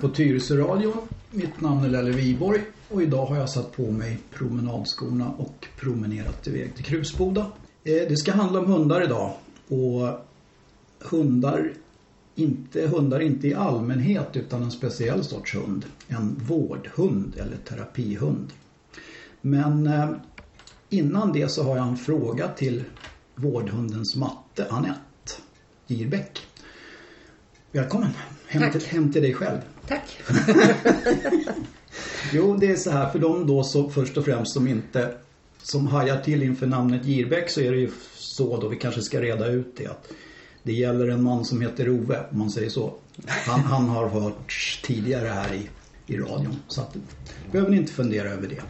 på Tyresö-radion. Mitt namn är Lelle Viborg och idag har jag satt på mig promenadskorna och promenerat iväg till Krusboda. Eh, det ska handla om hundar idag och hundar, inte hundar inte i allmänhet utan en speciell sorts hund. En vårdhund eller terapihund. Men eh, innan det så har jag en fråga till vårdhundens matte, Annette Girbäck. Välkommen hem till, hem till dig själv. Tack. jo, det är så här för de då så först och främst som inte som hajar till inför namnet Girbäck så är det ju så då vi kanske ska reda ut det att det gäller en man som heter Ove om man säger så. Han, han har hörts tidigare här i, i radion så att behöver ni inte fundera över det.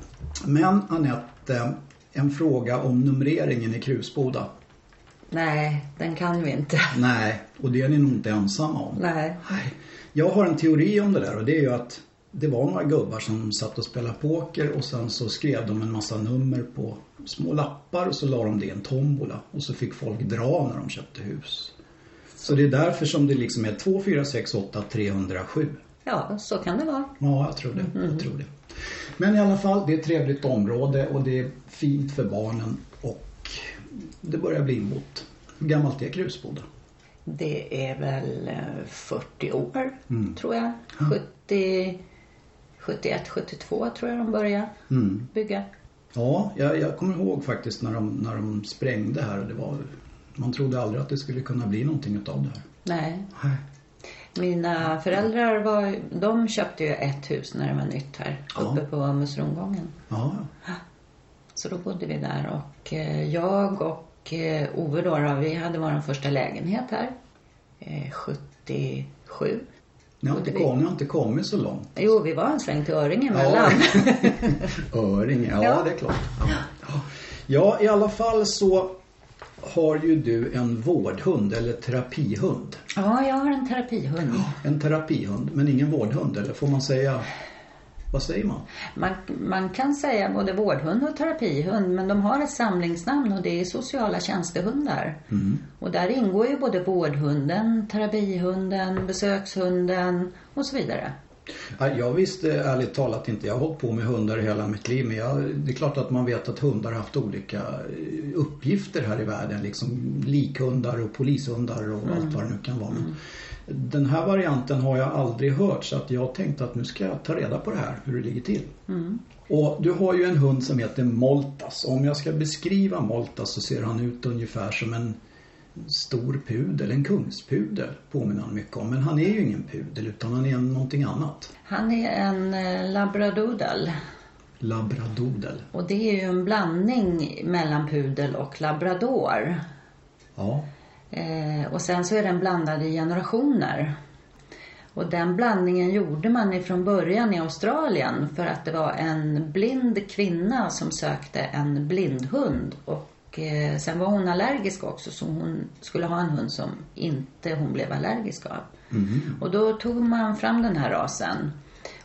Men Anette, en fråga om numreringen i Krusboda. Nej, den kan vi inte. Nej, och det är ni nog inte ensamma om. Nej. Nej. Jag har en teori om det där och det är ju att det var några gubbar som satt och spelade poker och sen så skrev de en massa nummer på små lappar och så la de det i en tombola och så fick folk dra när de köpte hus. Så det är därför som det liksom är 2, 4, 6, 8, 307. Ja, så kan det vara. Ja, jag tror det. Jag tror det. Men i alla fall, det är ett trevligt område och det är fint för barnen och det börjar bli inbott. Hur gammalt är Krusboda? Det är väl eh, 40 år, Mm. tror jag. 70, 71, 72 tror jag de började Mm. bygga. Ja, jag, jag kommer ihåg faktiskt när de, när de sprängde här. Det var, man trodde aldrig att det skulle kunna bli någonting utav det här. Nej. Nej. Mina föräldrar var, de köpte ju ett hus när det var nytt här. Ja. Uppe på Musrongången. Ja, Så då bodde vi där och eh, jag och eh, Ove då, vi hade vår första lägenhet här. Eh, 77. ni har, inte kom, ni har inte kommit så långt. Jo, vi var en sväng till Öring emellan. Öring, ja, Ja. det är klart. Ja. Ja. ja, i alla fall så har ju du en vårdhund eller terapihund. Ja, jag har en terapihund. En terapihund, men ingen vårdhund. Eller får man säga, vad säger man? Man, man kan säga både vårdhund och terapihund, men de har ett samlingsnamn och det är sociala tjänstehundar. Och där ingår ju både vårdhunden, terapihunden, besökshunden och så vidare. Ja, Jag visste ärligt talat inte, jag har hållit på med hundar hela mitt liv men jag, det är klart att man vet att hundar har haft olika eh, uppgifter här i världen. Liksom likhundar och polishundar och allt vad det nu kan vara. Men Den här varianten har jag aldrig hört så att jag tänkte att nu ska jag ta reda på det här, hur det ligger till. Och du har ju en hund som heter Moltas. Om jag ska beskriva Moltas så ser han ut ungefär som en stor pudel, en kungspudel påminner han mycket om. Men han är ju ingen pudel utan han är någonting annat. Han är en eh, labradoodle Labradodel. och det är ju en blandning mellan pudel och labrador. Ja. Eh, och sen så är den blandad i generationer. Och den blandningen gjorde man ifrån början i Australien för att det var en blind kvinna som sökte en blindhund. Och eh, sen var hon allergisk också så hon skulle ha en hund som inte hon blev allergisk av. Och då tog man fram den här rasen.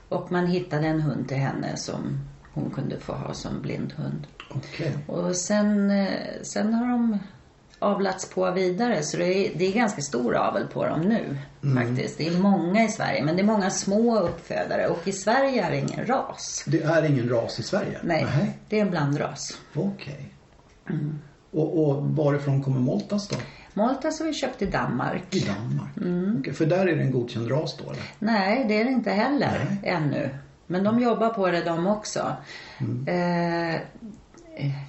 Och man hittade en hund till henne som hon kunde få ha som blindhund. Okej. Och sen, eh, sen har de avlats på vidare så det är, det är ganska stor avel på dem nu faktiskt. Det är många i Sverige men det är många små uppfödare och i Sverige är det ingen ras. Det är ingen ras i Sverige? Nej, Nej. det är en blandras. Okej. Och, och varifrån kommer Moltas då? Maltas har vi köpt i Danmark. I Danmark? Okej, för där är det en godkänd ras då eller? Nej, det är det inte heller ännu. Men de jobbar på det de också. Eh,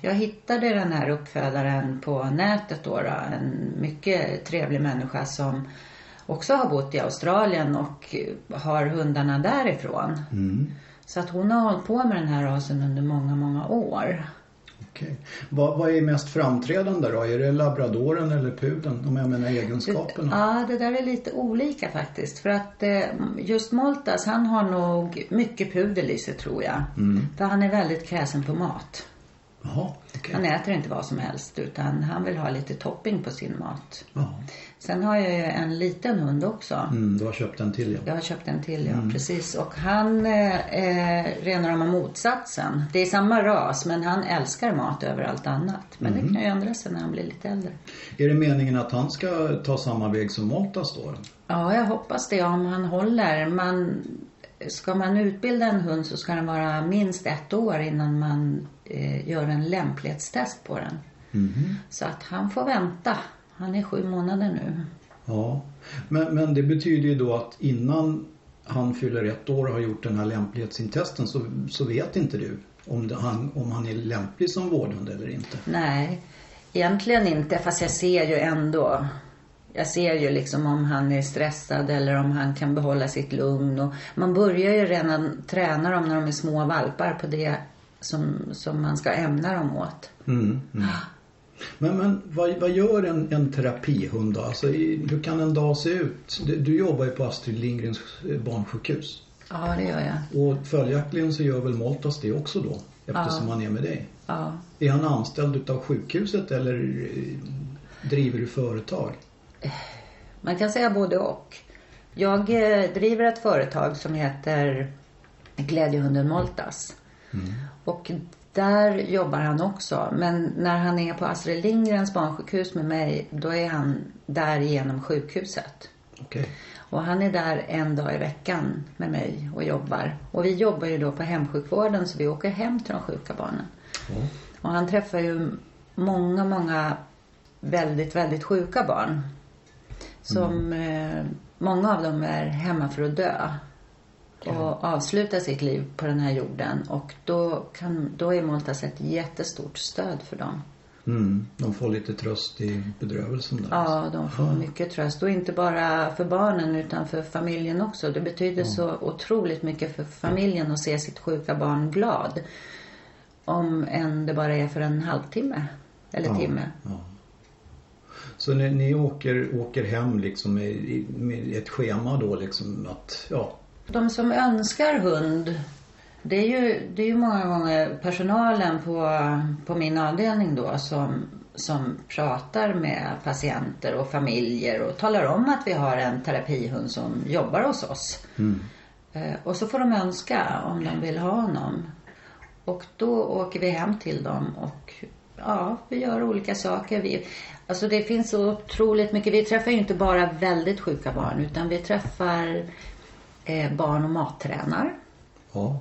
jag hittade den här uppfödaren på nätet då, då. En mycket trevlig människa som också har bott i Australien och har hundarna därifrån. Så att hon har hållit på med den här rasen under många, många år. Okej. Vad, vad är mest framträdande då? Är det labradoren eller pudeln? Om jag menar egenskaperna? Ja, det där är lite olika faktiskt. För att eh, just Moltas, han har nog mycket pudel i sig tror jag. För han är väldigt kräsen på mat. Jaha, okej. Han äter inte vad som helst utan han vill ha lite topping på sin mat. Ja. Sen har jag ju en liten hund också. Mm, du har köpt en till ja. Jag har köpt en till, ja precis. Och han eh, är rena rama motsatsen. Det är samma ras men han älskar mat över allt annat. Men det kan ju ändra sig när han blir lite äldre. Är det meningen att han ska ta samma väg som Maltas då? Ja, jag hoppas det om han håller. Man, ska man utbilda en hund så ska den vara minst ett år innan man eh, gör en lämplighetstest på den. Så att han får vänta. Han är sju månader nu. Ja, men, men det betyder ju då att innan han fyller ett år och har gjort den här lämplighetsintesten så, så vet inte du om, det, han, om han är lämplig som vårdhund eller inte. Nej, egentligen inte. Fast jag ser ju ändå. Jag ser ju liksom om han är stressad eller om han kan behålla sitt lugn. Och man börjar ju redan träna dem när de är små valpar på det som, som man ska ämna dem åt. Mm, mm. Men, men vad, vad gör en, en terapihund då? Alltså, hur kan en dag se ut? Du, du jobbar ju på Astrid Lindgrens eh, barnsjukhus. Ja, det gör jag. Och följaktligen så gör väl Maltas det också då? Eftersom han är med dig. Ja. Är han anställd utav sjukhuset eller eh, driver du företag? Man kan säga både och. Jag eh, driver ett företag som heter Glädjehunden Moltas. Och där jobbar han också. Men när han är på Astrid Lindgrens barnsjukhus med mig, då är han där genom sjukhuset. Okej. Och han är där en dag i veckan med mig och jobbar. Och vi jobbar ju då på hemsjukvården så vi åker hem till de sjuka barnen. Ja. Och han träffar ju många, många väldigt, väldigt sjuka barn. Som eh, många av dem är hemma för att dö. Och avsluta sitt liv på den här jorden. Och då, kan, då är Maltas ett jättestort stöd för dem. Mm, de får lite tröst i bedrövelsen där. Ja, de får mycket tröst. Och inte bara för barnen utan för familjen också. Det betyder så otroligt mycket för familjen att se sitt sjuka barn glad. Om än det bara är för en halvtimme. Eller timme. Ja. Så ni, ni åker, åker hem liksom med, med ett schema då liksom att, ja, De som önskar hund. Det är ju, det är ju många gånger personalen på, på min avdelning då som, som pratar med patienter och familjer och talar om att vi har en terapihund som jobbar hos oss. Eh, och så får de önska om de vill ha honom. Och då åker vi hem till dem och ja, vi gör olika saker. Vi, alltså det finns så otroligt mycket. Vi träffar ju inte bara väldigt sjuka barn utan vi träffar barn och mattränar. ja.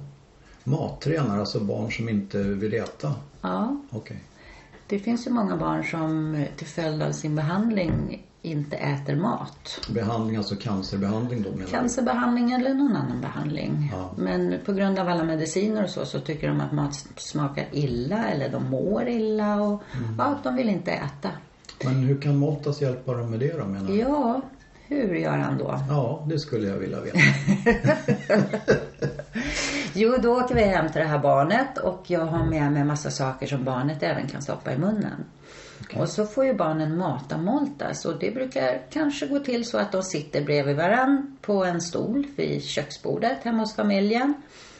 Mattränare, alltså barn som inte vill äta. Ja, Okej. det finns ju många barn som eh, till följd av sin behandling inte äter mat. Behandling, alltså cancerbehandling då menar? Cancerbehandling eller någon annan behandling. Ja. Men på grund av alla mediciner och så, så tycker de att mat smakar illa eller de mår illa och ja, de vill inte äta. Men hur kan Maltas hjälpa dem med det då menar du? Ja, hur gör han då? Ja, det skulle jag vilja veta. Jo, då åker vi hem till det här barnet och jag har med mig massa saker som barnet även kan stoppa i munnen. Och så får ju barnen mata Moltas och det brukar kanske gå till så att de sitter bredvid varann på en stol vid köksbordet hemma hos familjen.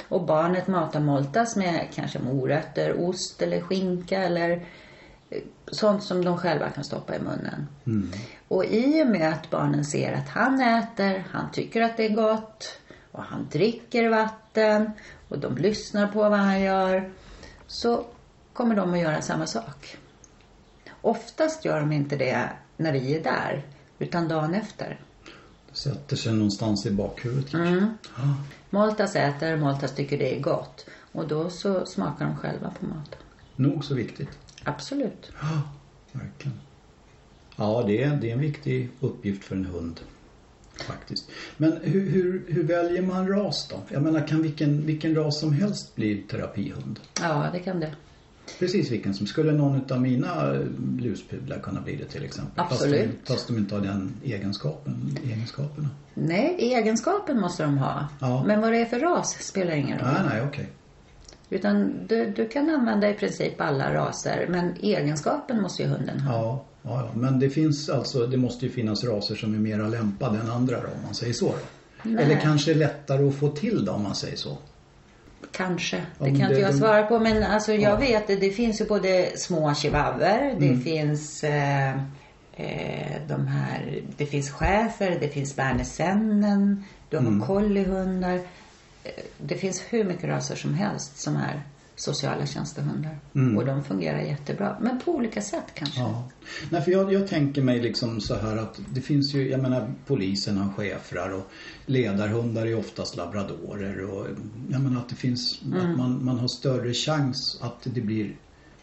Och barnet matar Moltas med kanske morötter, ost eller skinka eller eh, sånt som de själva kan stoppa i munnen. Och i och med att barnen ser att han äter, han tycker att det är gott och han dricker vatten och de lyssnar på vad han gör så kommer de att göra samma sak. Oftast gör de inte det när vi är där utan dagen efter. Det sätter sig någonstans i bakhuvudet kanske. Mm. Ja. Maltas äter, Maltas tycker det är gott och då så smakar de själva på maten. Nog så viktigt. Absolut. Ja, verkligen. Ja, det är, det är en viktig uppgift för en hund. Faktiskt. Men hur, hur, hur väljer man ras då? Jag menar, kan vilken, vilken ras som helst bli terapihund? Ja, det kan det. Precis vilken som. Skulle någon av mina eh, luspudlar kunna bli det till exempel? Absolut. Fast de, fast de inte har den egenskapen, egenskaperna. Nej, egenskapen måste de ha. Ja. Men vad det är för ras spelar ingen roll. Nej, nej, okej. Utan du, du kan använda i princip alla raser men egenskapen måste ju hunden ha. Ja, ja. Men det finns alltså, det måste ju finnas raser som är mera lämpade än andra då, om man säger så. Nej. Eller kanske lättare att få till då, om man säger så. Kanske. Det men kan inte det- jag de- svara på. Men alltså jag Ja. vet det. Det finns ju både små chihuahuor. Det Mm. finns eh, eh, de här. Det finns schäfer. Det finns bernesennen. Du har Mm. colliehundar. Eh, Det finns hur mycket raser som helst som är sociala tjänstehundar. Mm. Och de fungerar jättebra. Men på olika sätt kanske. Ja. Nej, för jag, jag tänker mig liksom så här att det finns ju, jag menar polisen har schäfrar och ledarhundar är oftast labradorer och jag menar att det finns, att man, man har större chans att det blir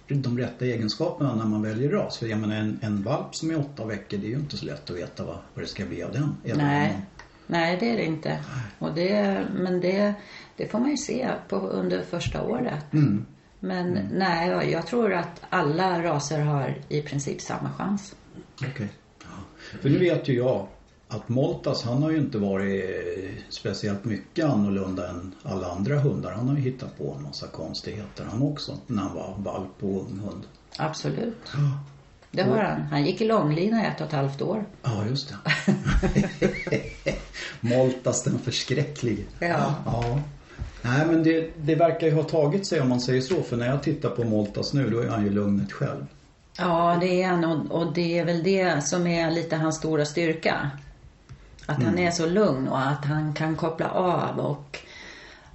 de rätta egenskaperna när man väljer ras. För jag menar en, en valp som är åtta veckor det är ju inte så lätt att veta vad, vad det ska bli av den. Nej. Nej, det är det inte. Och det, men det, det får man ju se på, under första året. Mm. Men nej, jag tror att alla raser har i princip samma chans. Okej. Ja. För nu vet ju jag att Moltas han har ju inte varit speciellt mycket annorlunda än alla andra hundar. Han har ju hittat på en massa konstigheter han också när han var valp och ung hund. Absolut. Det har han. Han gick i långlina i ett och ett halvt år. Ja, just det. Moltas den förskräcklige. Ja. ja. Nej men det, det verkar ju ha tagit sig om man säger så. För när jag tittar på Moltas nu då är han ju lugnet själv. Ja, det är han och, och det är väl det som är lite hans stora styrka. Att han är så lugn och att han kan koppla av och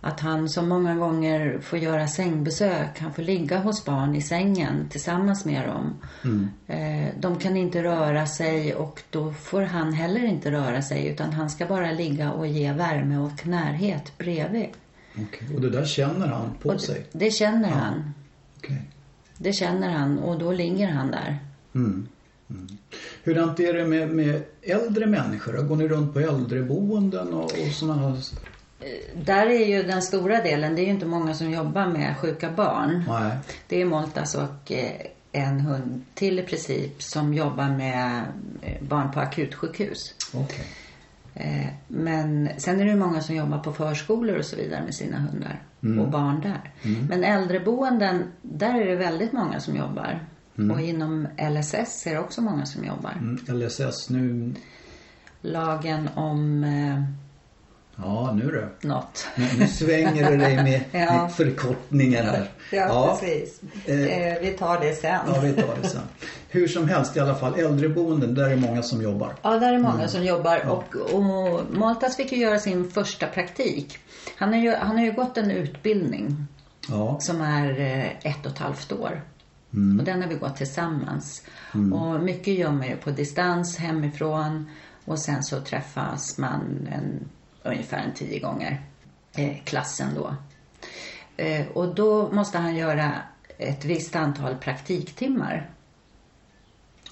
att han så många gånger får göra sängbesök. Han får ligga hos barn i sängen tillsammans med dem. Eh, de kan inte röra sig och då får han heller inte röra sig utan han ska bara ligga och ge värme och närhet bredvid. Okej. Och det där känner han på Och sig? det, känner han. Okej. Det känner han och då ligger han där. Mm. Mm. Hurdant är det med, med äldre människor? Går ni runt på äldreboenden och, och sådana här? Där är ju den stora delen, det är ju inte många som jobbar med sjuka barn. Nej. Det är Moltas och eh, en hund till i princip som jobbar med eh, barn på akutsjukhus. Eh, Men sen är det ju många som jobbar på förskolor och så vidare med sina hundar och barn där. Men äldreboenden, där är det väldigt många som jobbar. Och inom LSS är det också många som jobbar. Mm. LSS nu. Lagen om eh, Ja, nu du. något. Nu, nu svänger du dig med, Ja. med förkortningen här. precis. Eh, Eh, vi tar det sen. Ja, vi tar det sen. Hur som helst i alla fall, äldreboenden, där är många som jobbar. Ja, där är många som jobbar och, och Maltas fick ju göra sin första praktik. Han har ju, han har ju gått en utbildning Ja. som är eh, ett och ett halvt år. Och den har vi gått tillsammans. Och mycket gör man ju på distans hemifrån och sen så träffas man en, ungefär en tio gånger. Eh, klassen då. Eh, och då måste han göra ett visst antal praktiktimmar.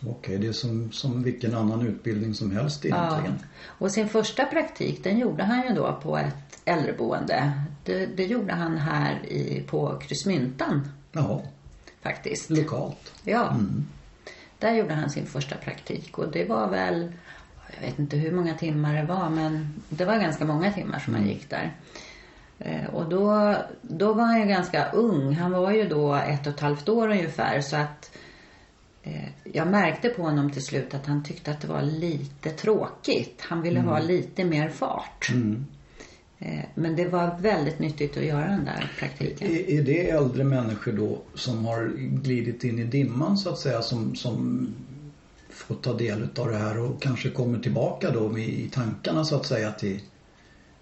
Okej, det är som, som vilken annan utbildning som helst egentligen. Och sin första praktik den gjorde han ju då på ett äldreboende. Det, det gjorde han här i, på Kryssmyntan Jaha, faktiskt. lokalt. Ja. Där gjorde han sin första praktik och det var väl, jag vet inte hur många timmar det var men det var ganska många timmar som han gick där. Eh, Och då, då var han ju ganska ung. Han var ju då ett och ett halvt år ungefär så att eh, jag märkte på honom till slut att han tyckte att det var lite tråkigt. Han ville ha lite mer fart. Eh, Men det var väldigt nyttigt att göra den där praktiken. Är, är det äldre människor då som har glidit in i dimman så att säga som, som får ta del av det här och kanske kommer tillbaka då i, tankarna så att säga till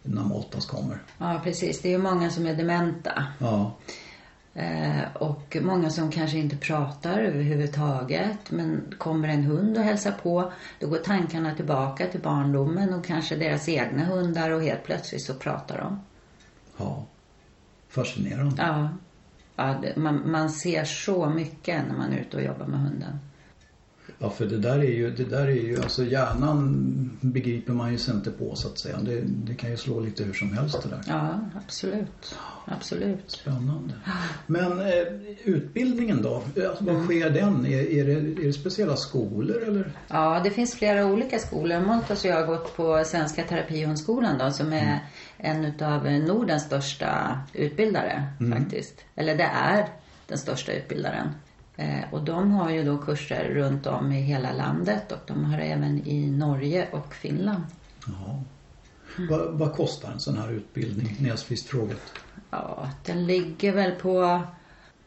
när Moltas kommer? Ja, precis. Det är ju många som är dementa. Ja, Eh, och många som kanske inte pratar överhuvudtaget. Men kommer en hund och hälsar på, då går tankarna tillbaka till barndomen och kanske deras egna hundar och helt plötsligt så pratar de. ja. Fascinerande. Ja, ja man, man ser så mycket när man är ute och jobbar med hunden. Ja, för det där är ju, det där är ju, alltså hjärnan begriper man ju sig inte på så att säga. Det, det kan ju slå lite hur som helst det där. Ja, absolut. Absolut. Spännande. Men eh, utbildningen då? Alltså, Mm. vad sker den? Är, är, det, är det speciella skolor eller? Ja, det finns flera olika skolor. Montas och jag har gått på Svenska terapihundskolan då, som är en utav Nordens största utbildare faktiskt. Eller det är den största utbildaren. Eh, och de har ju då kurser runt om i hela landet och de har även i Norge och Finland. Jaha. Vad, vad kostar en sån här utbildning? Näsvist frågat. Ja, den ligger väl på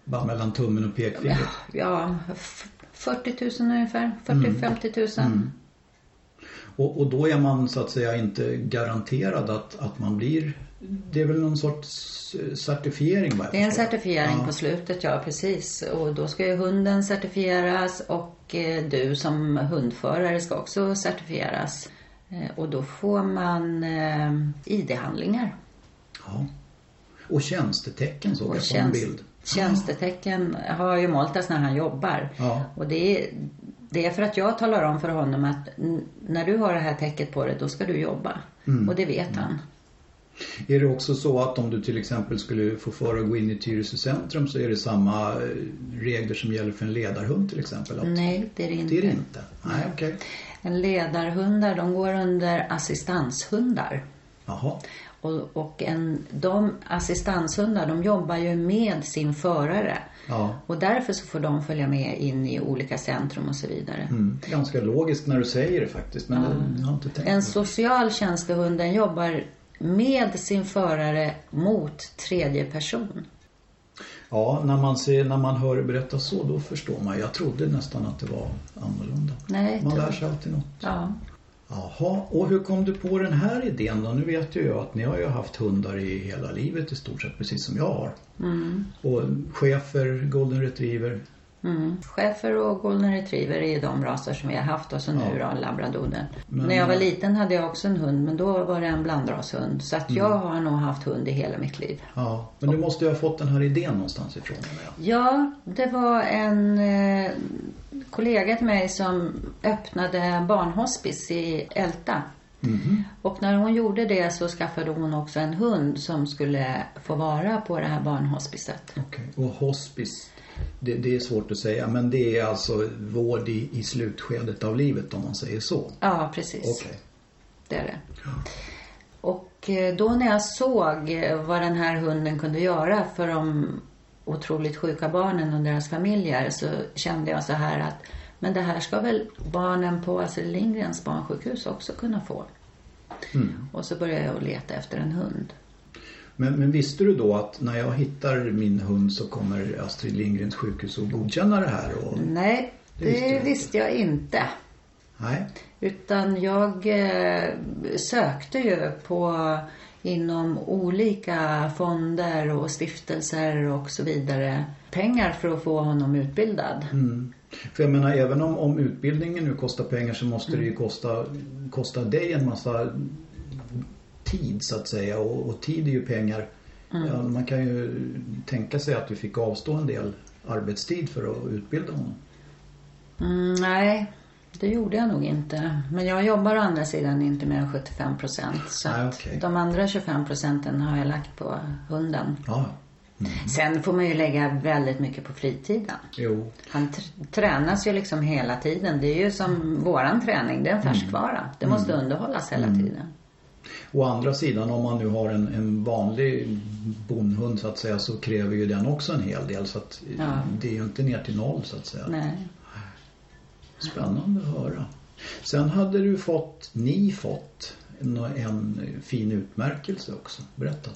Bara mellan tummen och pekfingret. ja, f- 40 000 ungefär. 40-50 000. Och, och då är man så att säga inte garanterad att, att man blir Det är väl någon sorts eh, certifiering vad Det är en certifiering ja. på slutet, ja precis. Och då ska ju hunden certifieras och eh, du som hundförare ska också certifieras. Eh, Och då får man ID-handlingar. Ja. Och tjänstetecken såg Och jag på en bild. tjänstetecken har ju Moltas när han jobbar. Ja. Och det är, det är för att jag talar om för honom att när du har det här täcket på dig, då ska du jobba. Mm. Och det vet han. Är det också så att om du till exempel skulle få för att gå in i Tyresö centrum så är det samma eh, regler som gäller för en ledarhund till exempel? Att Nej, det är det inte. Det är det inte? Nej, okej. En ledarhundar, de går under assistanshundar. Jaha. Och, och en, de assistanshundar, de jobbar ju med sin förare. Ja. Och därför så får de följa med in i olika centrum och så vidare. Mm. Ganska logiskt när du säger det faktiskt men det, jag har inte tänkt En på det. social tjänstehund den jobbar med sin förare mot tredje person. Ja, när man, ser, när man hör det berättas så då förstår man. Jag trodde nästan att det var annorlunda. Nej, Man lär sig alltid något. Ja. Jaha, och hur kom du på den här idén då? Nu vet ju jag att ni har ju haft hundar i hela livet i stort sett, precis som jag har. Mm. Och schäfer, golden retriever. Mm. Schäfer och golden retriever är de raser som vi har haft och så nu Ja. då labradoodle. Men- När jag var liten hade jag också en hund men då var det en blandrashund. Så att jag har nog haft hund i hela mitt liv. Ja, men du måste ju ha fått den här idén någonstans ifrån jag. Ja, det var en eh, kollega till mig som öppnade barnhospice i Älta. Mhm. Och när hon gjorde det så skaffade hon också en hund som skulle få vara på det här barnhospicet. Okej. Och hospice, det, det är svårt att säga men det är alltså vård i, i slutskedet av livet om man säger så. Ja, precis. Okej. Det är det. Och eh, då när jag såg eh, vad den här hunden kunde göra för de otroligt sjuka barnen och deras familjer så kände jag så här att men det här ska väl barnen på Astrid Lindgrens barnsjukhus också kunna få. Mm. Och så började jag leta efter en hund. Men, men visste du då att när jag hittar min hund så kommer Astrid Lindgrens sjukhus att godkänna det här? Och... Nej, Det det, visste inte. visste jag inte. Nej. Utan jag eh, sökte ju på inom olika fonder och stiftelser och så vidare pengar för att få honom utbildad. Mm. För jag menar även om, om utbildningen nu kostar pengar så måste det ju kosta, kosta dig en massa tid så att säga och, och tid är ju pengar. Ja, man kan ju tänka sig att du fick avstå en del arbetstid för att utbilda honom. Mm, nej, det gjorde jag nog inte. Men jag jobbar å andra sidan inte mer än 75 procent. Så Nej, okej. de andra 25 procenten har jag lagt på hunden. Ja, Sen får man ju lägga väldigt mycket på fritiden. jo. Han tr- tränas ju liksom hela tiden. Det är ju som våran träning, det är en färskvara. Det måste underhållas hela tiden. Å andra sidan om man nu har en, en vanlig bondhund så att säga så kräver ju den också en hel del så att Ja. det är ju inte ner till noll så att säga. Nej. Spännande att höra. Sen hade du fått, ni fått en, en fin utmärkelse också. Berätta.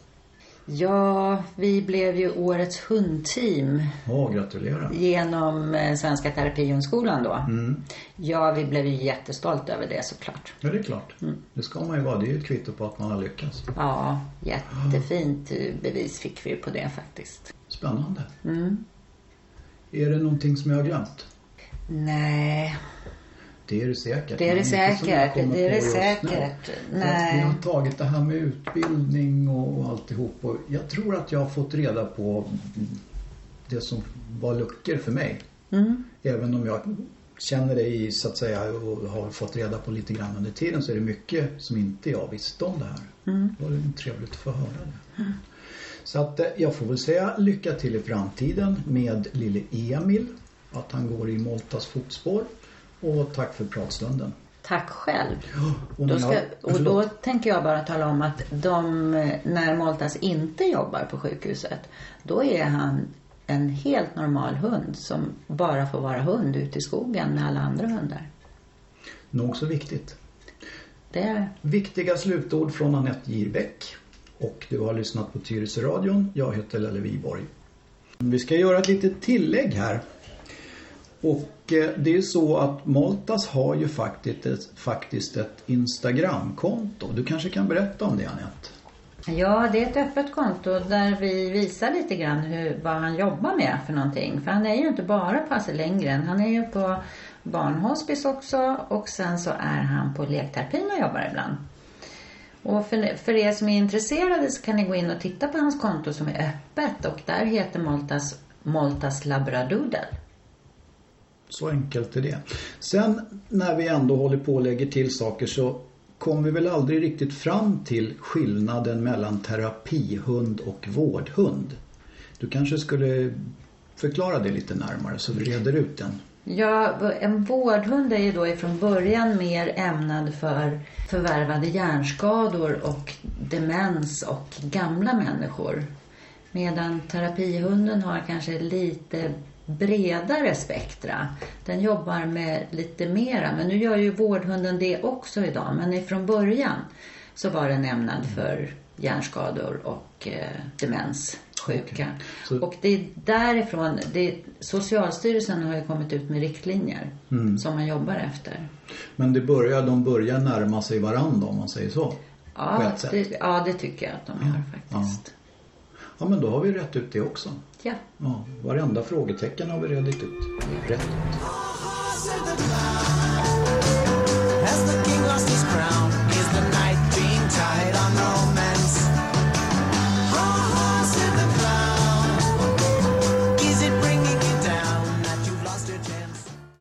Ja, vi blev ju årets hundteam Ja, gratulerar. genom eh, Svenska Terapihundskolan då. Mm. Ja, vi blev ju jättestolta över det såklart. Ja, det är klart. Det ska man ju vara. Det är ju ett kvitto på att man har lyckats. Ja, jättefint bevis fick vi på det faktiskt. Spännande. Mm. Är det någonting som jag har glömt? Nej, Det är det säkert. det är det säkert. Det är det säkert. Att Vi Nej. har tagit det här med utbildning och, och alltihop. Och jag tror att jag har fått reda på det som var luckor för mig. Mm. Även om jag känner dig så att säga och har fått reda på lite grann under tiden så är det mycket som inte jag visste om det här. Mm. Det var trevligt att få höra det. Så att eh, jag får väl säga lycka till i framtiden med lille Emil. Att han går i Moltas fotspår. Och tack för pratstunden. Tack själv. Och Då ska, och då tänker jag bara tala om att de, när Moltas inte jobbar på sjukhuset, då är han en helt normal hund som bara får vara hund ute i skogen med alla andra hundar. Nog så viktigt. Det är. Viktiga slutord från Anette Girbeck. Och du har lyssnat på Tyresö-radion. Jag heter Lelle Viborg. Vi ska göra ett litet tillägg här. Och eh, det är så att Maltas har ju faktiskt ett, faktiskt ett Instagramkonto. Du kanske kan berätta om det Anette? Ja, det är ett öppet konto där vi visar lite grann hur, vad han jobbar med för någonting. För han är ju inte bara på Astrid Lindgren. Han är ju på barnhospice också och sen så är han på lekterapin och jobbar ibland. Och för, för er som är intresserade så kan ni gå in och titta på hans konto som är öppet och där heter Maltas, Maltas Labradoodle. Så enkelt är det. Sen när vi ändå håller på och lägger till saker så kom vi väl aldrig riktigt fram till skillnaden mellan terapihund och vårdhund. Du kanske skulle förklara det lite närmare så vi reder ut den. Ja, en vårdhund är ju då ifrån början mer ämnad för förvärvade hjärnskador och demens och gamla människor. Medan terapihunden har kanske lite bredare spektra. Den jobbar med lite mera, men nu gör ju vårdhunden det också idag. Men ifrån början så var den ämnad för hjärnskador och eh, demenssjuka. Okay. Och det är därifrån, det, Socialstyrelsen har ju kommit ut med riktlinjer mm. som man jobbar efter. Men det börjar, de börjar närma sig varandra om man säger så? Ja, det, ja det tycker jag att de gör faktiskt. Ja. Ja men då har vi rätt ut det också. Ja. ja varenda frågetecken har vi rätt ut. Rätt ut.